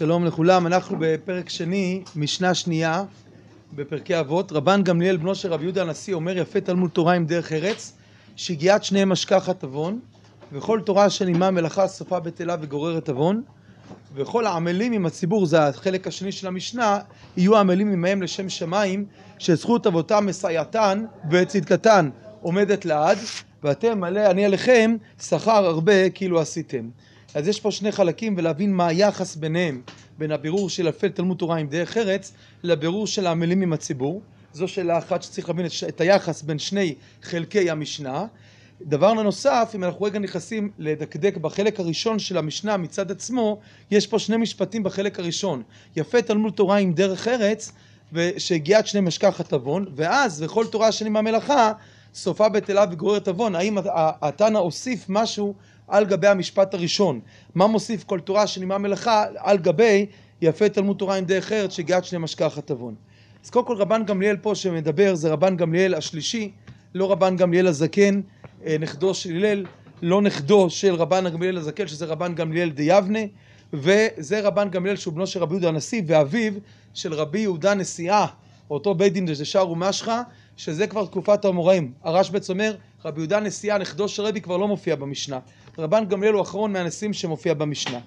שלום לכולם, אנחנו בפרק שני, משנה שנייה בפרקי אבות. רבן גמליאל בנו של רבי יהודה הנשיא אומר יפה תלמוד תורה עם דרך ארץ, שגיאת שניהם משכחת עוון, וכל תורה שנימה מלאכה סופה בטלה וגוררת עוון, וכל העמלים עם הציבור, זה החלק השני של המשנה, יהיו עמלים עמהם לשם שמיים, שזכות אבותם מסייעתן וצדקתן עומדת לעד, ואתם מלא אני עליכם שכר הרבה כאילו עשיתם. אז יש פה שני חלקים ולהבין מה היחס ביניהם, בין הבירור של אלפי תלמוד תורה עם דרך ארץ, לבירור של העמלים עם הציבור. זו שאלה אחת שצריך להבין את היחס בין שני חלקי המשנה. דבר נוסף, אם אנחנו רגע נכנסים לדקדק בחלק הראשון של המשנה מצד עצמו, יש פה שני משפטים בחלק הראשון. יפה תלמוד תורה עם דרך ארץ, ושהגיעת שני משכחת עוון, ואז וכל תורה שני מהמלאכה, סופה בטלה וגוררת עוון. האם התנא הוסיף משהו על גבי המשפט הראשון. מה מוסיף כל תורה שנימה מלאכה על גבי יפה תלמוד תורה עם דרך ארץ שגיאת שני משכחת עוון. אז קודם כל רבן גמליאל פה שמדבר זה רבן גמליאל השלישי, לא רבן גמליאל הזקן, אה, נכדו של הלל, לא נכדו של רבן גמליאל הזקן שזה רבן גמליאל דיבנה, וזה רבן גמליאל שהוא בנו של רבי יהודה הנשיא ואביו של רבי יהודה נשיאה, אותו בית דין דשאר ומשחה, שזה כבר תקופת האמוראים. הרשב"ץ אומר רבי יהודה נשיאה נכדו של רבי כבר לא מופיע במשנה. רבן גמליאל הוא אחרון מהנשיאים שמופיע במשנה.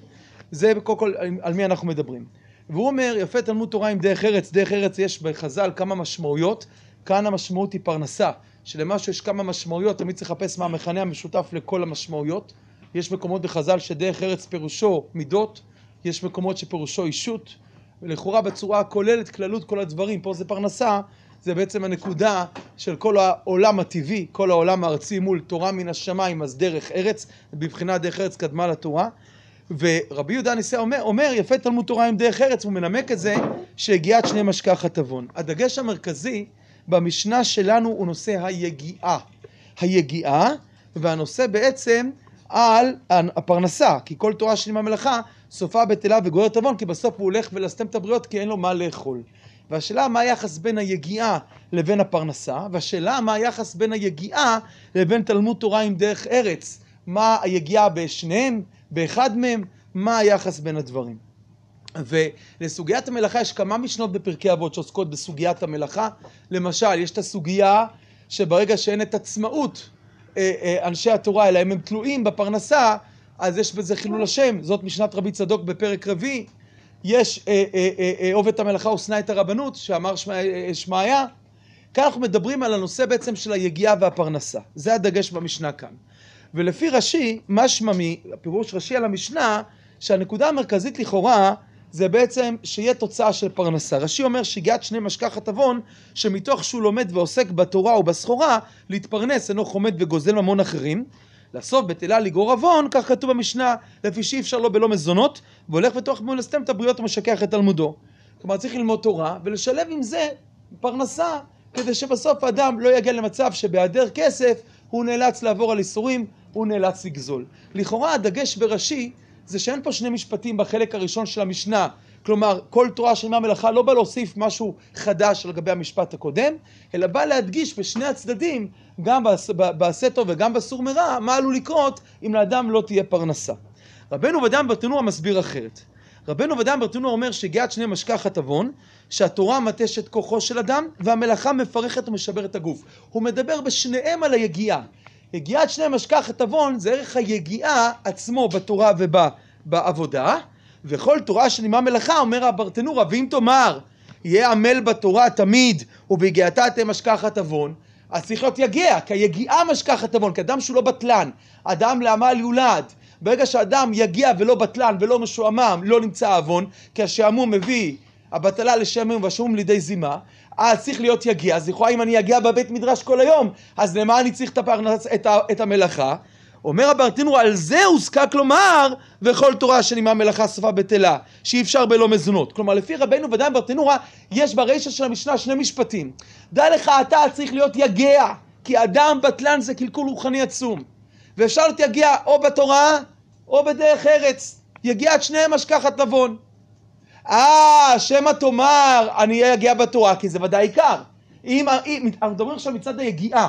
זה קודם כל על מי אנחנו מדברים. והוא אומר יפה תלמוד תורה עם דרך ארץ, דרך ארץ יש בחז"ל כמה משמעויות, כאן המשמעות היא פרנסה, שלמשהו יש כמה משמעויות, תמיד צריך לחפש מה המכנה המשותף לכל המשמעויות. יש מקומות בחז"ל שדרך ארץ פירושו מידות, יש מקומות שפירושו אישות, ולכאורה בצורה הכוללת, כללות כל הדברים, פה זה פרנסה, זה בעצם הנקודה של כל העולם הטבעי, כל העולם הארצי מול תורה מן השמיים, אז דרך ארץ, בבחינת דרך ארץ קדמה לתורה. ורבי יהודה ניסה אומר, אומר יפה תלמוד תורה עם דרך ארץ, הוא מנמק את זה שהגיעת שני משכחת עוון. הדגש המרכזי במשנה שלנו הוא נושא היגיעה. היגיעה, והנושא בעצם על הפרנסה, כי כל תורה שנים המלאכה סופה בטלה וגוררת עוון, כי בסוף הוא הולך ולסתם את הבריות כי אין לו מה לאכול. והשאלה מה היחס בין היגיעה לבין הפרנסה, והשאלה מה היחס בין היגיעה לבין תלמוד תורה עם דרך ארץ. מה היגיעה בשניהם, באחד מהם, מה היחס בין הדברים. ולסוגיית המלאכה יש כמה משנות בפרקי אבות שעוסקות בסוגיית המלאכה. למשל, יש את הסוגיה שברגע שאין את עצמאות אה, אה, אנשי התורה, אלא אם הם תלויים בפרנסה, אז יש בזה חילול השם. זאת משנת רבי צדוק בפרק רביעי. יש אה, אה, אה, עובד המלאכה ושנא את הרבנות, שאמר שמעיה. כאן אנחנו מדברים על הנושא בעצם של היגיעה והפרנסה. זה הדגש במשנה כאן. ולפי רש"י, משמע מפירוש רש"י על המשנה, שהנקודה המרכזית לכאורה זה בעצם שיהיה תוצאה של פרנסה. רש"י אומר שהגיעת שני משכחת עוון, שמתוך שהוא לומד ועוסק בתורה ובסחורה, להתפרנס אינו חומד וגוזל ממון אחרים. לאסוף בטלה לגרור עוון, כך כתוב במשנה, לפי שאי אפשר לו בלא מזונות, והולך ותוך מולסתם את הבריות ומשכח את תלמודו. כלומר צריך ללמוד תורה ולשלב עם זה פרנסה, כדי שבסוף האדם לא יגיע למצב שבהיעדר כסף הוא נאלץ לעבור על איסורים, הוא נאלץ לגזול. לכאורה הדגש בראשי זה שאין פה שני משפטים בחלק הראשון של המשנה כלומר, כל תורה של מלאכה לא בא להוסיף משהו חדש לגבי המשפט הקודם, אלא בא להדגיש בשני הצדדים, גם בעשה טוב וגם בסור מרע, מה עלול לקרות אם לאדם לא תהיה פרנסה. רבנו ודם ברטנוע מסביר אחרת. רבנו ודם ברטנוע אומר שהגיעת שני משכחת עוון, שהתורה מטשת כוחו של אדם, והמלאכה מפרכת ומשברת את הגוף. הוא מדבר בשניהם על היגיעה. יגיעת שני משכחת עוון זה ערך היגיעה עצמו בתורה ובעבודה, וכל תורה שנימה מלאכה, אומר הברטנורה, ואם תאמר, יהיה עמל בתורה תמיד, וביגיעתה תהיה משכחת עוון, אז צריך להיות יגיע, כי היגיעה משכחת עוון, כי אדם שהוא לא בטלן, אדם לעמל יולד. ברגע שאדם יגיע ולא בטלן ולא משועמם, לא נמצא עוון, כי השעמום מביא הבטלה לשעמום והשעמום לידי זימה, אז צריך להיות יגיע. אז לכאורה אם אני אגיע בבית מדרש כל היום, אז למה אני צריך את, הפרנס, את, ה, את המלאכה? אומר הברטינור על זה הוזקק לומר וכל תורה שנימה מלאכה סופה בטלה שאי אפשר בלא מזונות. כלומר לפי רבנו ודאי ברטינורה יש ברישא של המשנה שני משפטים. דע לך אתה צריך להיות יגע כי אדם בטלן זה קלקול רוחני עצום. ואפשר להיות יגע או בתורה או בדרך ארץ. יגיע את שניהם השכחת נבון אה שמא תאמר אני אהיה יגיע בתורה כי זה ודאי עיקר. אם, אם אנחנו מדברים עכשיו מצד היגיעה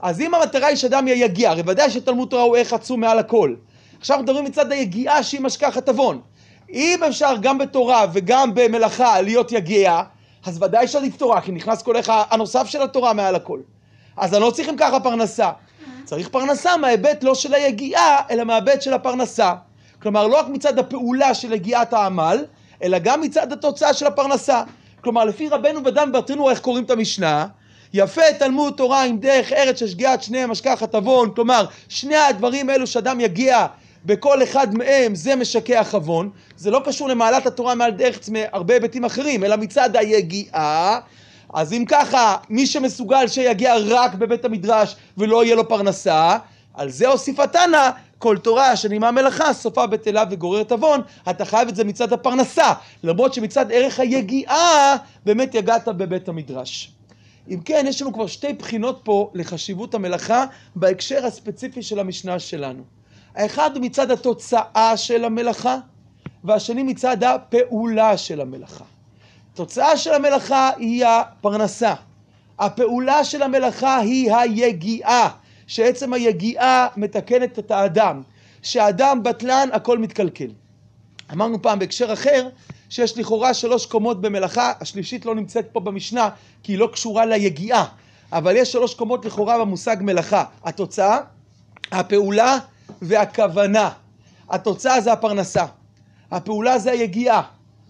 אז אם המטרה היא שאדם יגיע, הרי ודאי שתלמוד תורה הוא ערך עצום מעל הכל. עכשיו מדברים מצד היגיעה שהיא משכחת עוון. אם אפשר גם בתורה וגם במלאכה להיות יגיע, אז ודאי שעדיף תורה, כי נכנס איך הנוסף של התורה מעל הכל. אז אני לא צריך אם ככה פרנסה. צריך פרנסה מההיבט לא של היגיעה, אלא מההיבט של הפרנסה. כלומר, לא רק מצד הפעולה של יגיעת העמל, אלא גם מצד התוצאה של הפרנסה. כלומר, לפי רבנו ודן ברטנו, איך קוראים את המשנה? יפה תלמוד תורה עם דרך ארץ ששגיאת שניהם משכחת עוון, כלומר, שני הדברים האלו שאדם יגיע בכל אחד מהם זה משכח עוון, זה לא קשור למעלת התורה מעל דרך מהרבה היבטים אחרים, אלא מצד היגיעה. אז אם ככה, מי שמסוגל שיגיע רק בבית המדרש ולא יהיה לו פרנסה, על זה הוסיף התנא, כל תורה שנעימה מלאכה, סופה בטלה וגוררת עוון, אתה חייב את זה מצד הפרנסה, למרות שמצד ערך היגיעה, באמת יגעת בבית המדרש. אם כן, יש לנו כבר שתי בחינות פה לחשיבות המלאכה בהקשר הספציפי של המשנה שלנו. האחד מצד התוצאה של המלאכה, והשני מצד הפעולה של המלאכה. התוצאה של המלאכה היא הפרנסה. הפעולה של המלאכה היא היגיעה, שעצם היגיעה מתקנת את האדם. שהאדם בטלן, הכל מתקלקל. אמרנו פעם בהקשר אחר, שיש לכאורה שלוש קומות במלאכה, השלישית לא נמצאת פה במשנה, כי היא לא קשורה ליגיעה, אבל יש שלוש קומות לכאורה במושג מלאכה. התוצאה, הפעולה והכוונה. התוצאה זה הפרנסה, הפעולה זה היגיעה,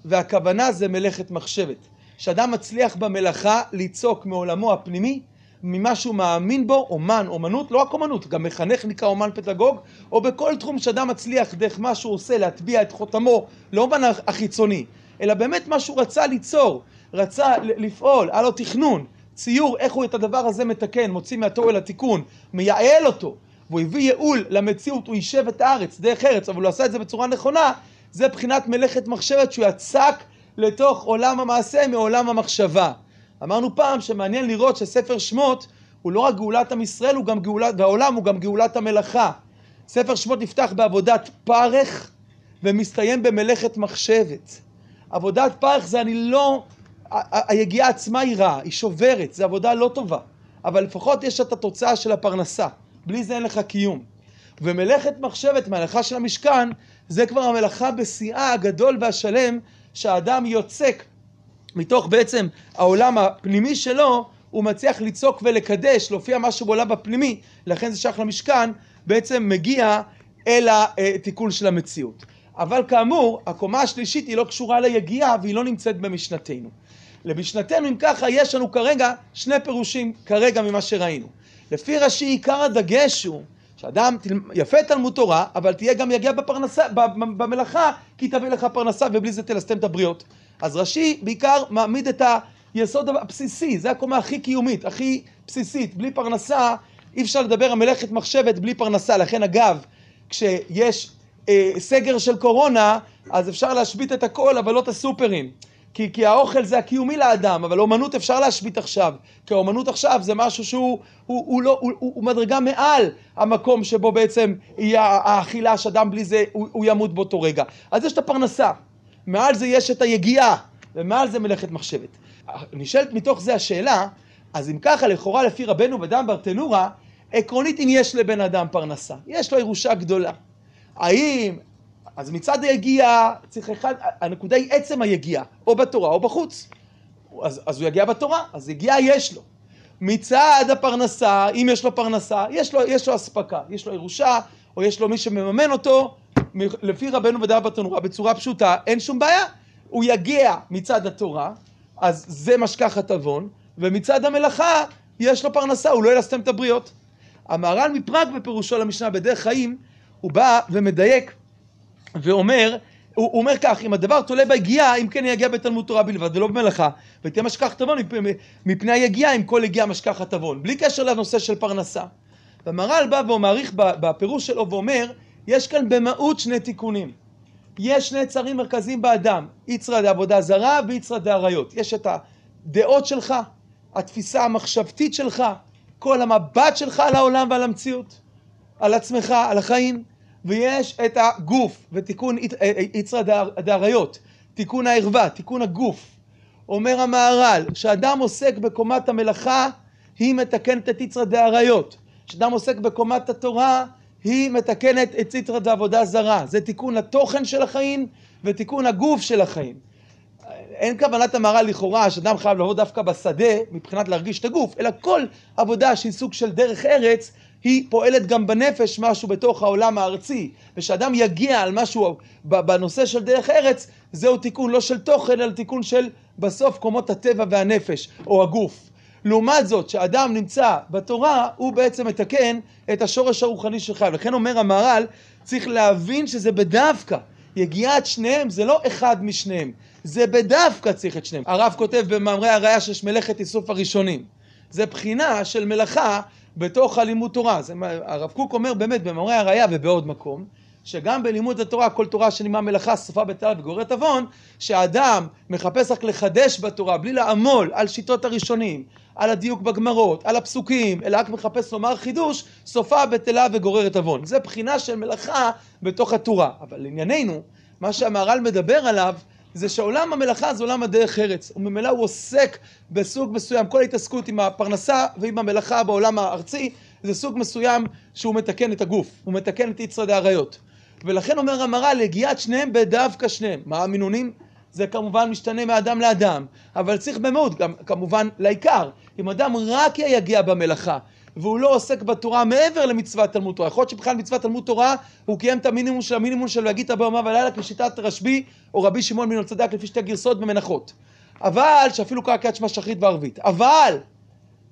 והכוונה זה מלאכת מחשבת. שאדם מצליח במלאכה ליצוק מעולמו הפנימי, ממה שהוא מאמין בו, אומן, אומנות, לא רק אומנות, גם מחנך נקרא אומן פדגוג, או בכל תחום שאדם מצליח דרך מה שהוא עושה להטביע את חותמו, לא אומן החיצוני, אלא באמת מה שהוא רצה ליצור, רצה לפעול, היה לו תכנון, ציור, איך הוא את הדבר הזה מתקן, מוציא מהתור אל התיקון, מייעל אותו, והוא הביא ייעול למציאות, הוא יישב את הארץ דרך ארץ, אבל הוא עשה את זה בצורה נכונה, זה בחינת מלאכת מחשבת שהוא יצק לתוך עולם המעשה מעולם המחשבה. אמרנו פעם שמעניין לראות שספר שמות הוא לא רק גאולת עם ישראל, הוא גם גאולת, והעולם הוא גם גאולת המלאכה. ספר שמות נפתח בעבודת פרך ומסתיים במלאכת מחשבת. עבודת פרך זה אני לא, היגיעה עצמה היא רעה, היא שוברת, זו עבודה לא טובה. אבל לפחות יש את התוצאה של הפרנסה. בלי זה אין לך קיום. ומלאכת מחשבת, מלאכה של המשכן, זה כבר המלאכה בשיאה הגדול והשלם שהאדם יוצק מתוך בעצם העולם הפנימי שלו, הוא מצליח לצעוק ולקדש, להופיע משהו בעולם הפנימי, לכן זה שייך למשכן, בעצם מגיע אל התיקון של המציאות. אבל כאמור, הקומה השלישית היא לא קשורה ליגיעה והיא לא נמצאת במשנתנו. למשנתנו, אם ככה, יש לנו כרגע שני פירושים, כרגע ממה שראינו. לפי רש"י עיקר הדגש הוא שאדם יפה תלמוד תורה, אבל תהיה גם יגיע בפרנסה, במלאכה, כי תביא לך פרנסה ובלי זה תלסתם את הבריות. אז רש"י בעיקר מעמיד את היסוד הבסיסי, זה הקומה הכי קיומית, הכי בסיסית. בלי פרנסה אי אפשר לדבר על מלאכת מחשבת בלי פרנסה. לכן אגב, כשיש אה, סגר של קורונה, אז אפשר להשבית את הכל, אבל לא את הסופרים. כי, כי האוכל זה הקיומי לאדם, אבל אומנות אפשר להשבית עכשיו, כי האומנות עכשיו זה משהו שהוא הוא, הוא לא, הוא, הוא, מדרגה מעל המקום שבו בעצם יהיה האכילה שאדם בלי זה הוא, הוא ימות באותו רגע. אז יש את הפרנסה, מעל זה יש את היגיעה, ומעל זה מלאכת מחשבת. נשאלת מתוך זה השאלה, אז אם ככה לכאורה לפי רבנו ודם ברטנורה, עקרונית אם יש לבן אדם פרנסה, יש לו ירושה גדולה. האם אז מצד היגיעה, צריך אחד, הנקודה היא עצם היגיעה, או בתורה או בחוץ. אז, אז הוא יגיע בתורה, אז יגיעה יש לו. מצד הפרנסה, אם יש לו פרנסה, יש לו, יש לו אספקה, יש לו ירושה, או יש לו מי שמממן אותו, לפי רבנו ודעה בתנורה, בצורה פשוטה, אין שום בעיה. הוא יגיע מצד התורה, אז זה משכחת עוון, ומצד המלאכה, יש לו פרנסה, הוא לא ילסתם את הבריות. המהר"ל מפראג בפירושו למשנה בדרך חיים, הוא בא ומדייק ואומר, הוא, הוא אומר כך, אם הדבר תולה ביגיעה, אם כן יגיע בתלמוד תורה בלבד ולא במלאכה, ותהיה משכחת עוון מפני היגיעה, אם כל יגיעה משכחת עוון, בלי קשר לנושא של פרנסה. והמהר"ל בא ומעריך בפירוש שלו ואומר, יש כאן במהות שני תיקונים. יש שני צרים מרכזיים באדם, יצרא דעבודה זרה ויצרא דעריות. יש את הדעות שלך, התפיסה המחשבתית שלך, כל המבט שלך על העולם ועל המציאות, על עצמך, על החיים. ויש את הגוף, ותיקון אה, אה, יצרא דאריות, תיקון הערווה, תיקון הגוף. אומר המהר"ל, כשאדם עוסק בקומת המלאכה, היא מתקנת את יצרא דאריות. כשאדם עוסק בקומת התורה, היא מתקנת את יצרא דעבודה זרה. זה תיקון לתוכן של החיים, ותיקון הגוף של החיים. אין כוונת המהר"ל לכאורה שאדם חייב לבוא דווקא בשדה מבחינת להרגיש את הגוף, אלא כל עבודה שהיא סוג של דרך ארץ היא פועלת גם בנפש משהו בתוך העולם הארצי, ושאדם יגיע על משהו בנושא של דרך ארץ, זהו תיקון לא של תוכן, אלא תיקון של בסוף קומות הטבע והנפש, או הגוף. לעומת זאת, שאדם נמצא בתורה, הוא בעצם מתקן את השורש הרוחני של חייו. לכן אומר המהר"ל, צריך להבין שזה בדווקא. יגיעת שניהם זה לא אחד משניהם, זה בדווקא צריך את שניהם. הרב כותב במאמרי הראייה שיש מלאכת איסוף הראשונים. זה בחינה של מלאכה בתוך הלימוד תורה. זה, הרב קוק אומר באמת במאמרי הראייה ובעוד מקום, שגם בלימוד התורה, כל תורה שנמנע מלאכה, סופה בטלה וגוררת עוון, שאדם מחפש רק לחדש בתורה, בלי לעמול על שיטות הראשונים, על הדיוק בגמרות, על הפסוקים, אלא רק מחפש לומר חידוש, סופה בטלה וגוררת עוון. זה בחינה של מלאכה בתוך התורה. אבל לענייננו, מה שהמהר"ל מדבר עליו, זה שעולם המלאכה זה עולם הדרך ארץ, וממילא הוא עוסק בסוג מסוים, כל ההתעסקות עם הפרנסה ועם המלאכה בעולם הארצי, זה סוג מסוים שהוא מתקן את הגוף, הוא מתקן את יצרדי האריות. ולכן אומר המהר"ל, הגיעת שניהם בדווקא שניהם. מה המינונים? זה כמובן משתנה מאדם לאדם, אבל צריך במהות, גם כמובן לעיקר. אם אדם רק יגיע במלאכה, והוא לא עוסק בתורה מעבר למצוות תלמוד תורה. יכול להיות שבכלל מצוות תלמוד תורה הוא קיים את המינימום של המינימום של את הבמה ולילה כשיטת רשב"י או רבי שמעון בן צדק לפי שתי גרסאות במנחות. אבל, שאפילו קרא קריאת שמע שחרית וערבית. אבל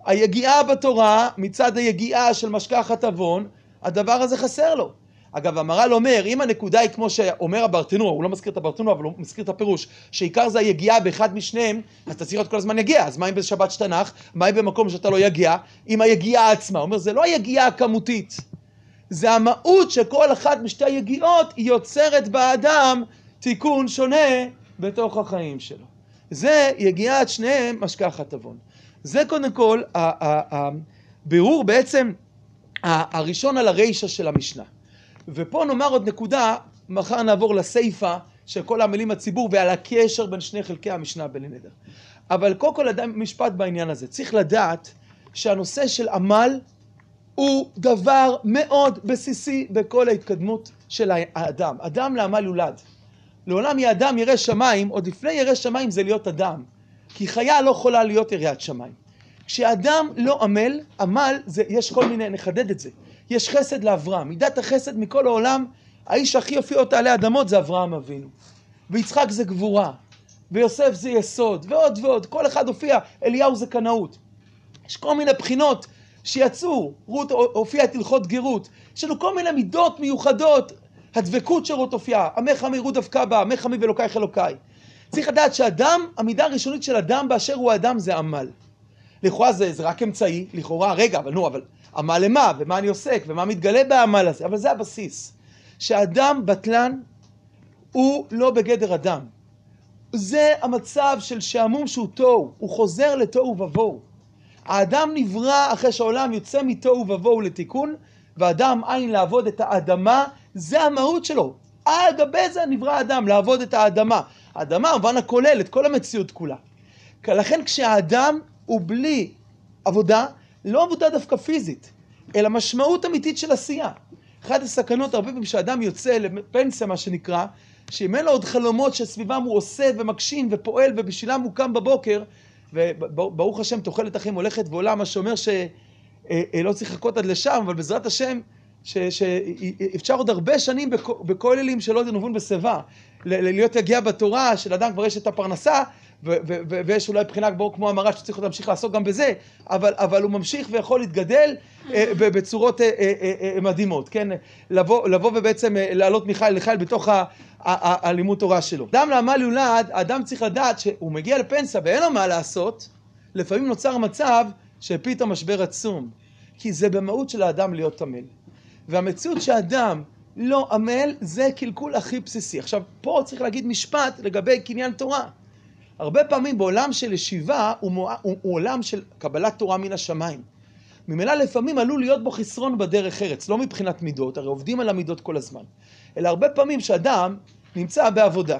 היגיעה בתורה מצד היגיעה של משכחת עוון, הדבר הזה חסר לו. אגב, המהר"ל אומר, אם הנקודה היא כמו שאומר הברטנוע, הוא לא מזכיר את הברטנוע, אבל הוא מזכיר את הפירוש, שעיקר זה היגיעה באחד משניהם, אז אתה צריך להיות כל הזמן יגיע. אז מה אם בשבת שתנ"ך? מה אם במקום שאתה לא יגיע? עם היגיעה עצמה. הוא אומר, זה לא היגיעה הכמותית, זה המהות שכל אחת משתי היגיעות יוצרת באדם תיקון שונה בתוך החיים שלו. זה יגיעת שניהם משכחת עוון. זה קודם כל הבירור בעצם הראשון על הרישא של המשנה. ופה נאמר עוד נקודה, מחר נעבור לסיפא של כל המילים הציבור ועל הקשר בין שני חלקי המשנה בלי נדר. אבל קודם כל אדם משפט בעניין הזה. צריך לדעת שהנושא של עמל הוא דבר מאוד בסיסי בכל ההתקדמות של האדם. אדם לעמל יולד. לעולם יהיה אדם ירא שמיים, עוד לפני ירא שמיים זה להיות אדם. כי חיה לא יכולה להיות יראת שמיים. כשאדם לא עמל, עמל, זה, יש כל מיני, נחדד את זה. יש חסד לאברהם. מידת החסד מכל העולם, האיש הכי יופיע אותה עלי אדמות זה אברהם אבינו. ויצחק זה גבורה. ויוסף זה יסוד, ועוד ועוד. כל אחד הופיע, אליהו זה קנאות. יש כל מיני בחינות שיצאו. רות הופיעה את הלכות גרות. יש לנו כל מיני מידות מיוחדות. הדבקות של רות הופיעה. עמך עמי רות דווקא בה, עמך עמי ואלוקייך אלוקיי. צריך לדעת שאדם, המידה הראשונית של אדם באשר הוא אדם זה עמל. לכאורה זה, זה רק אמצעי, לכאורה, רגע, אבל נו, אבל עמל למה, ומה אני עוסק, ומה מתגלה בעמל הזה, אבל זה הבסיס. שאדם בטלן הוא לא בגדר אדם. זה המצב של שעמום שהוא תוהו, הוא חוזר לתוהו ובוהו. האדם נברא אחרי שהעולם יוצא מתוהו ובוהו לתיקון, ואדם עין לעבוד את האדמה, זה המהות שלו. על גבי זה נברא האדם, לעבוד את האדמה. האדמה, במובן הכולל, את כל המציאות כולה. לכן כשהאדם הוא בלי עבודה, לא עבודה דווקא פיזית, אלא משמעות אמיתית של עשייה. אחת הסכנות הרבה פעמים שאדם יוצא לפנסיה מה שנקרא, שאם אין לו עוד חלומות שסביבם הוא עושה ומגשים ופועל ובשבילם הוא קם בבוקר, וברוך השם תוחלת החיים הולכת ועולה, מה שאומר שלא אה, אה, צריך לחכות עד לשם, אבל בעזרת השם שאפשר עוד הרבה שנים בכוללים של עוד ינובון בשיבה, להיות יגיע בתורה, שלאדם כבר יש את הפרנסה, ויש אולי בחינה כמו המראה שצריך להמשיך לעסוק גם בזה, אבל, אבל הוא ממשיך ויכול להתגדל אה, בצורות אה, אה, מדהימות, כן? לבוא, לבוא ובעצם לעלות מיכאל לחיל בתוך הלימוד תורה שלו. אדם לעמל יולד, האדם צריך לדעת שהוא מגיע לפנסיה ואין לו מה לעשות, לפעמים נוצר מצב שפתאום משבר עצום, כי זה במהות של האדם להיות עמל. והמציאות שאדם לא עמל זה קלקול הכי בסיסי. עכשיו, פה צריך להגיד משפט לגבי קניין תורה. הרבה פעמים בעולם של ישיבה הוא, הוא, הוא, הוא עולם של קבלת תורה מן השמיים. ממילא לפעמים עלול להיות בו חסרון בדרך ארץ, לא מבחינת מידות, הרי עובדים על המידות כל הזמן, אלא הרבה פעמים שאדם נמצא בעבודה,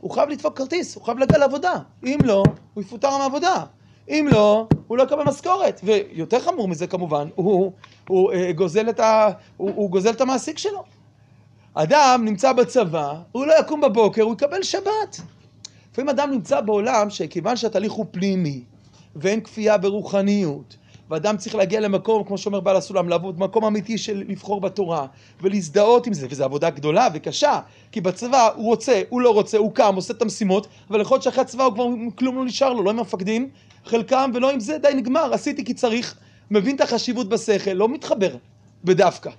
הוא חייב לדפוק כרטיס, הוא חייב להגיע לעבודה, אם לא, הוא יפוטר מהעבודה, אם לא, הוא לא יקבל משכורת, ויותר חמור מזה כמובן, הוא, הוא, הוא, אה, גוזל, את ה, הוא, הוא גוזל את המעסיק שלו. אדם נמצא בצבא, הוא לא יקום בבוקר, הוא יקבל שבת. לפעמים אדם נמצא בעולם שכיוון שהתהליך הוא פנימי, ואין כפייה ברוחניות, ואדם צריך להגיע למקום, כמו שאומר בעל הסולם, לעבוד מקום אמיתי של לבחור בתורה, ולהזדהות עם זה, וזו עבודה גדולה וקשה, כי בצבא הוא רוצה, הוא לא רוצה, הוא קם, עושה את המשימות, אבל יכול להיות שאחרי הצבא הוא כבר כלום לא נשאר לו, לא עם המפקדים, חלקם, ולא עם זה, די נגמר, עשיתי כי צריך, מבין את החשיבות בשכל, לא מתחבר בדווקא.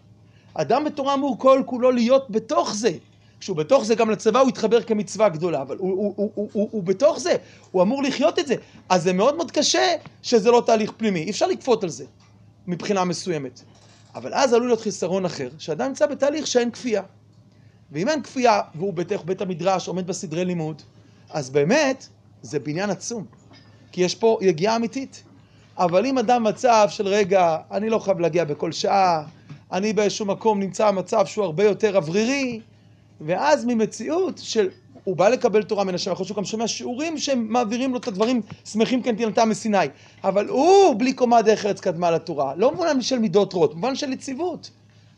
אדם בתורה אמור כל כולו להיות בתוך זה. כשהוא בתוך זה גם לצבא הוא יתחבר כמצווה גדולה, אבל הוא, הוא, הוא, הוא, הוא, הוא בתוך זה, הוא אמור לחיות את זה. אז זה מאוד מאוד קשה שזה לא תהליך פנימי, אי אפשר לכפות על זה מבחינה מסוימת. אבל אז עלול להיות חיסרון אחר, שאדם נמצא בתהליך שאין כפייה. ואם אין כפייה, והוא בתוך בית המדרש, עומד בסדרי לימוד, אז באמת זה בניין עצום. כי יש פה יגיעה אמיתית. אבל אם אדם מצב של רגע, אני לא חייב להגיע בכל שעה, אני באיזשהו מקום נמצא במצב שהוא הרבה יותר אוורירי, ואז ממציאות של, הוא בא לקבל תורה מן השם, להיות שהוא גם שומע שיעורים שהם מעבירים לו את הדברים, שמחים כן תינתם מסיני, אבל הוא בלי קומה דרך ארץ קדמה לתורה, לא במובן של מידות רעות, במובן של יציבות,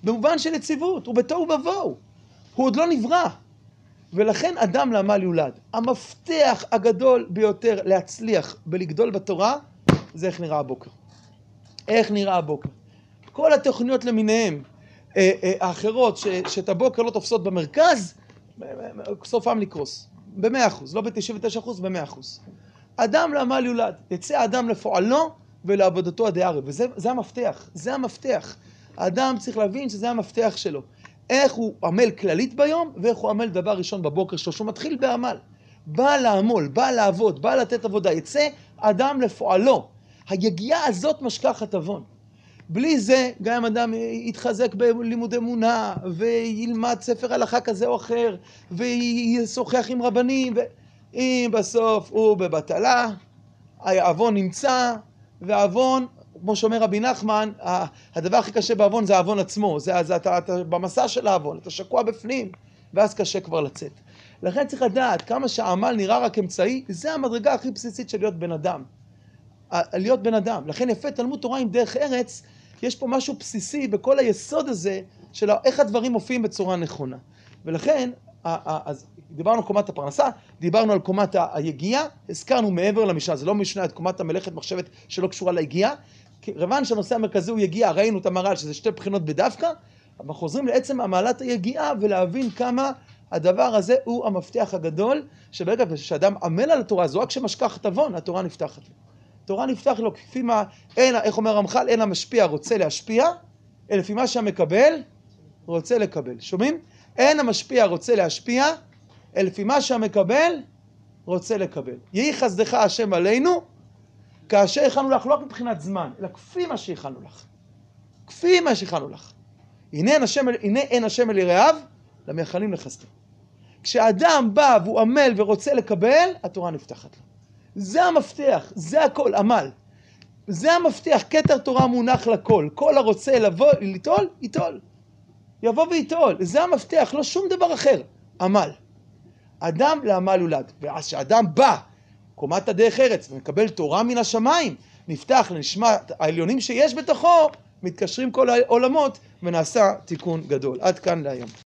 במובן של יציבות, הוא בתוהו ובוהו, הוא עוד לא נברא, ולכן אדם לעמל יולד. המפתח הגדול ביותר להצליח בלגדול בתורה, זה איך נראה הבוקר. איך נראה הבוקר. כל התוכניות למיניהם, אה, האחרות, שאת הבוקר לא תופסות במרכז, סופם לקרוס. במאה אחוז, לא בתשעים ותשע אחוז, במאה אחוז. אדם לעמל יולד, יצא אדם לפועלו ולעבודתו עדי ערב, וזה המפתח, זה המפתח. האדם צריך להבין שזה המפתח שלו. איך הוא עמל כללית ביום, ואיך הוא עמל דבר ראשון בבוקר שלו, שהוא מתחיל בעמל. בא לעמול, בא לעבוד, בא לתת עבודה, יצא אדם לפועלו. היגיעה הזאת משכחת עוון. בלי זה, גם אם אדם יתחזק בלימוד אמונה, וילמד ספר הלכה כזה או אחר, וישוחח עם רבנים, ואם בסוף הוא בבטלה, העוון נמצא, והעוון, כמו שאומר רבי נחמן, הדבר הכי קשה בעוון זה העוון עצמו, זה, זה אתה, אתה במסע של העוון, אתה שקוע בפנים, ואז קשה כבר לצאת. לכן צריך לדעת, כמה שהעמל נראה רק אמצעי, זה המדרגה הכי בסיסית של להיות בן אדם. להיות בן אדם. לכן יפה תלמוד תורה עם דרך ארץ, יש פה משהו בסיסי בכל היסוד הזה של איך הדברים מופיעים בצורה נכונה. ולכן, אז דיברנו על קומת הפרנסה, דיברנו על קומת היגיעה, הזכרנו מעבר למשנה, זה לא משנה את קומת המלאכת מחשבת שלא קשורה ליגיעה, כיוון שהנושא המרכזי הוא יגיעה, ראינו את המר"ל שזה שתי בחינות בדווקא, אבל חוזרים לעצם מעלת היגיעה ולהבין כמה הדבר הזה הוא המפתח הגדול, שברגע שאדם עמל על התורה, זו רק שמשכחת עוון, התורה נפתחת לו. התורה נפתח לו כפי מה, אין, איך אומר רמח"ל, אין המשפיע רוצה להשפיע, אלא לפי מה שהמקבל רוצה לקבל. שומעים? אין המשפיע רוצה להשפיע, אלא לפי מה שהמקבל רוצה לקבל. יהי חסדך השם עלינו, כאשר הכנו לך, לא רק מבחינת זמן, אלא כפי מה שהכנו לך. כפי מה שהכנו לך. הנה אין השם, הנה אין השם אל יראיו, למייחלים לחסדו. כשאדם בא והוא עמל ורוצה לקבל, התורה נפתחת לו. זה המפתח, זה הכל, עמל. זה המפתח, כתר תורה מונח לכל. כל הרוצה לבוא, ליטול, ייטול. יבוא וייטול. זה המפתח, לא שום דבר אחר. עמל. אדם לעמל הולד. ואז כשאדם בא, קומת הדרך ארץ, ומקבל תורה מן השמיים, נפתח לנשמת העליונים שיש בתוכו, מתקשרים כל העולמות, ונעשה תיקון גדול. עד כאן להיום.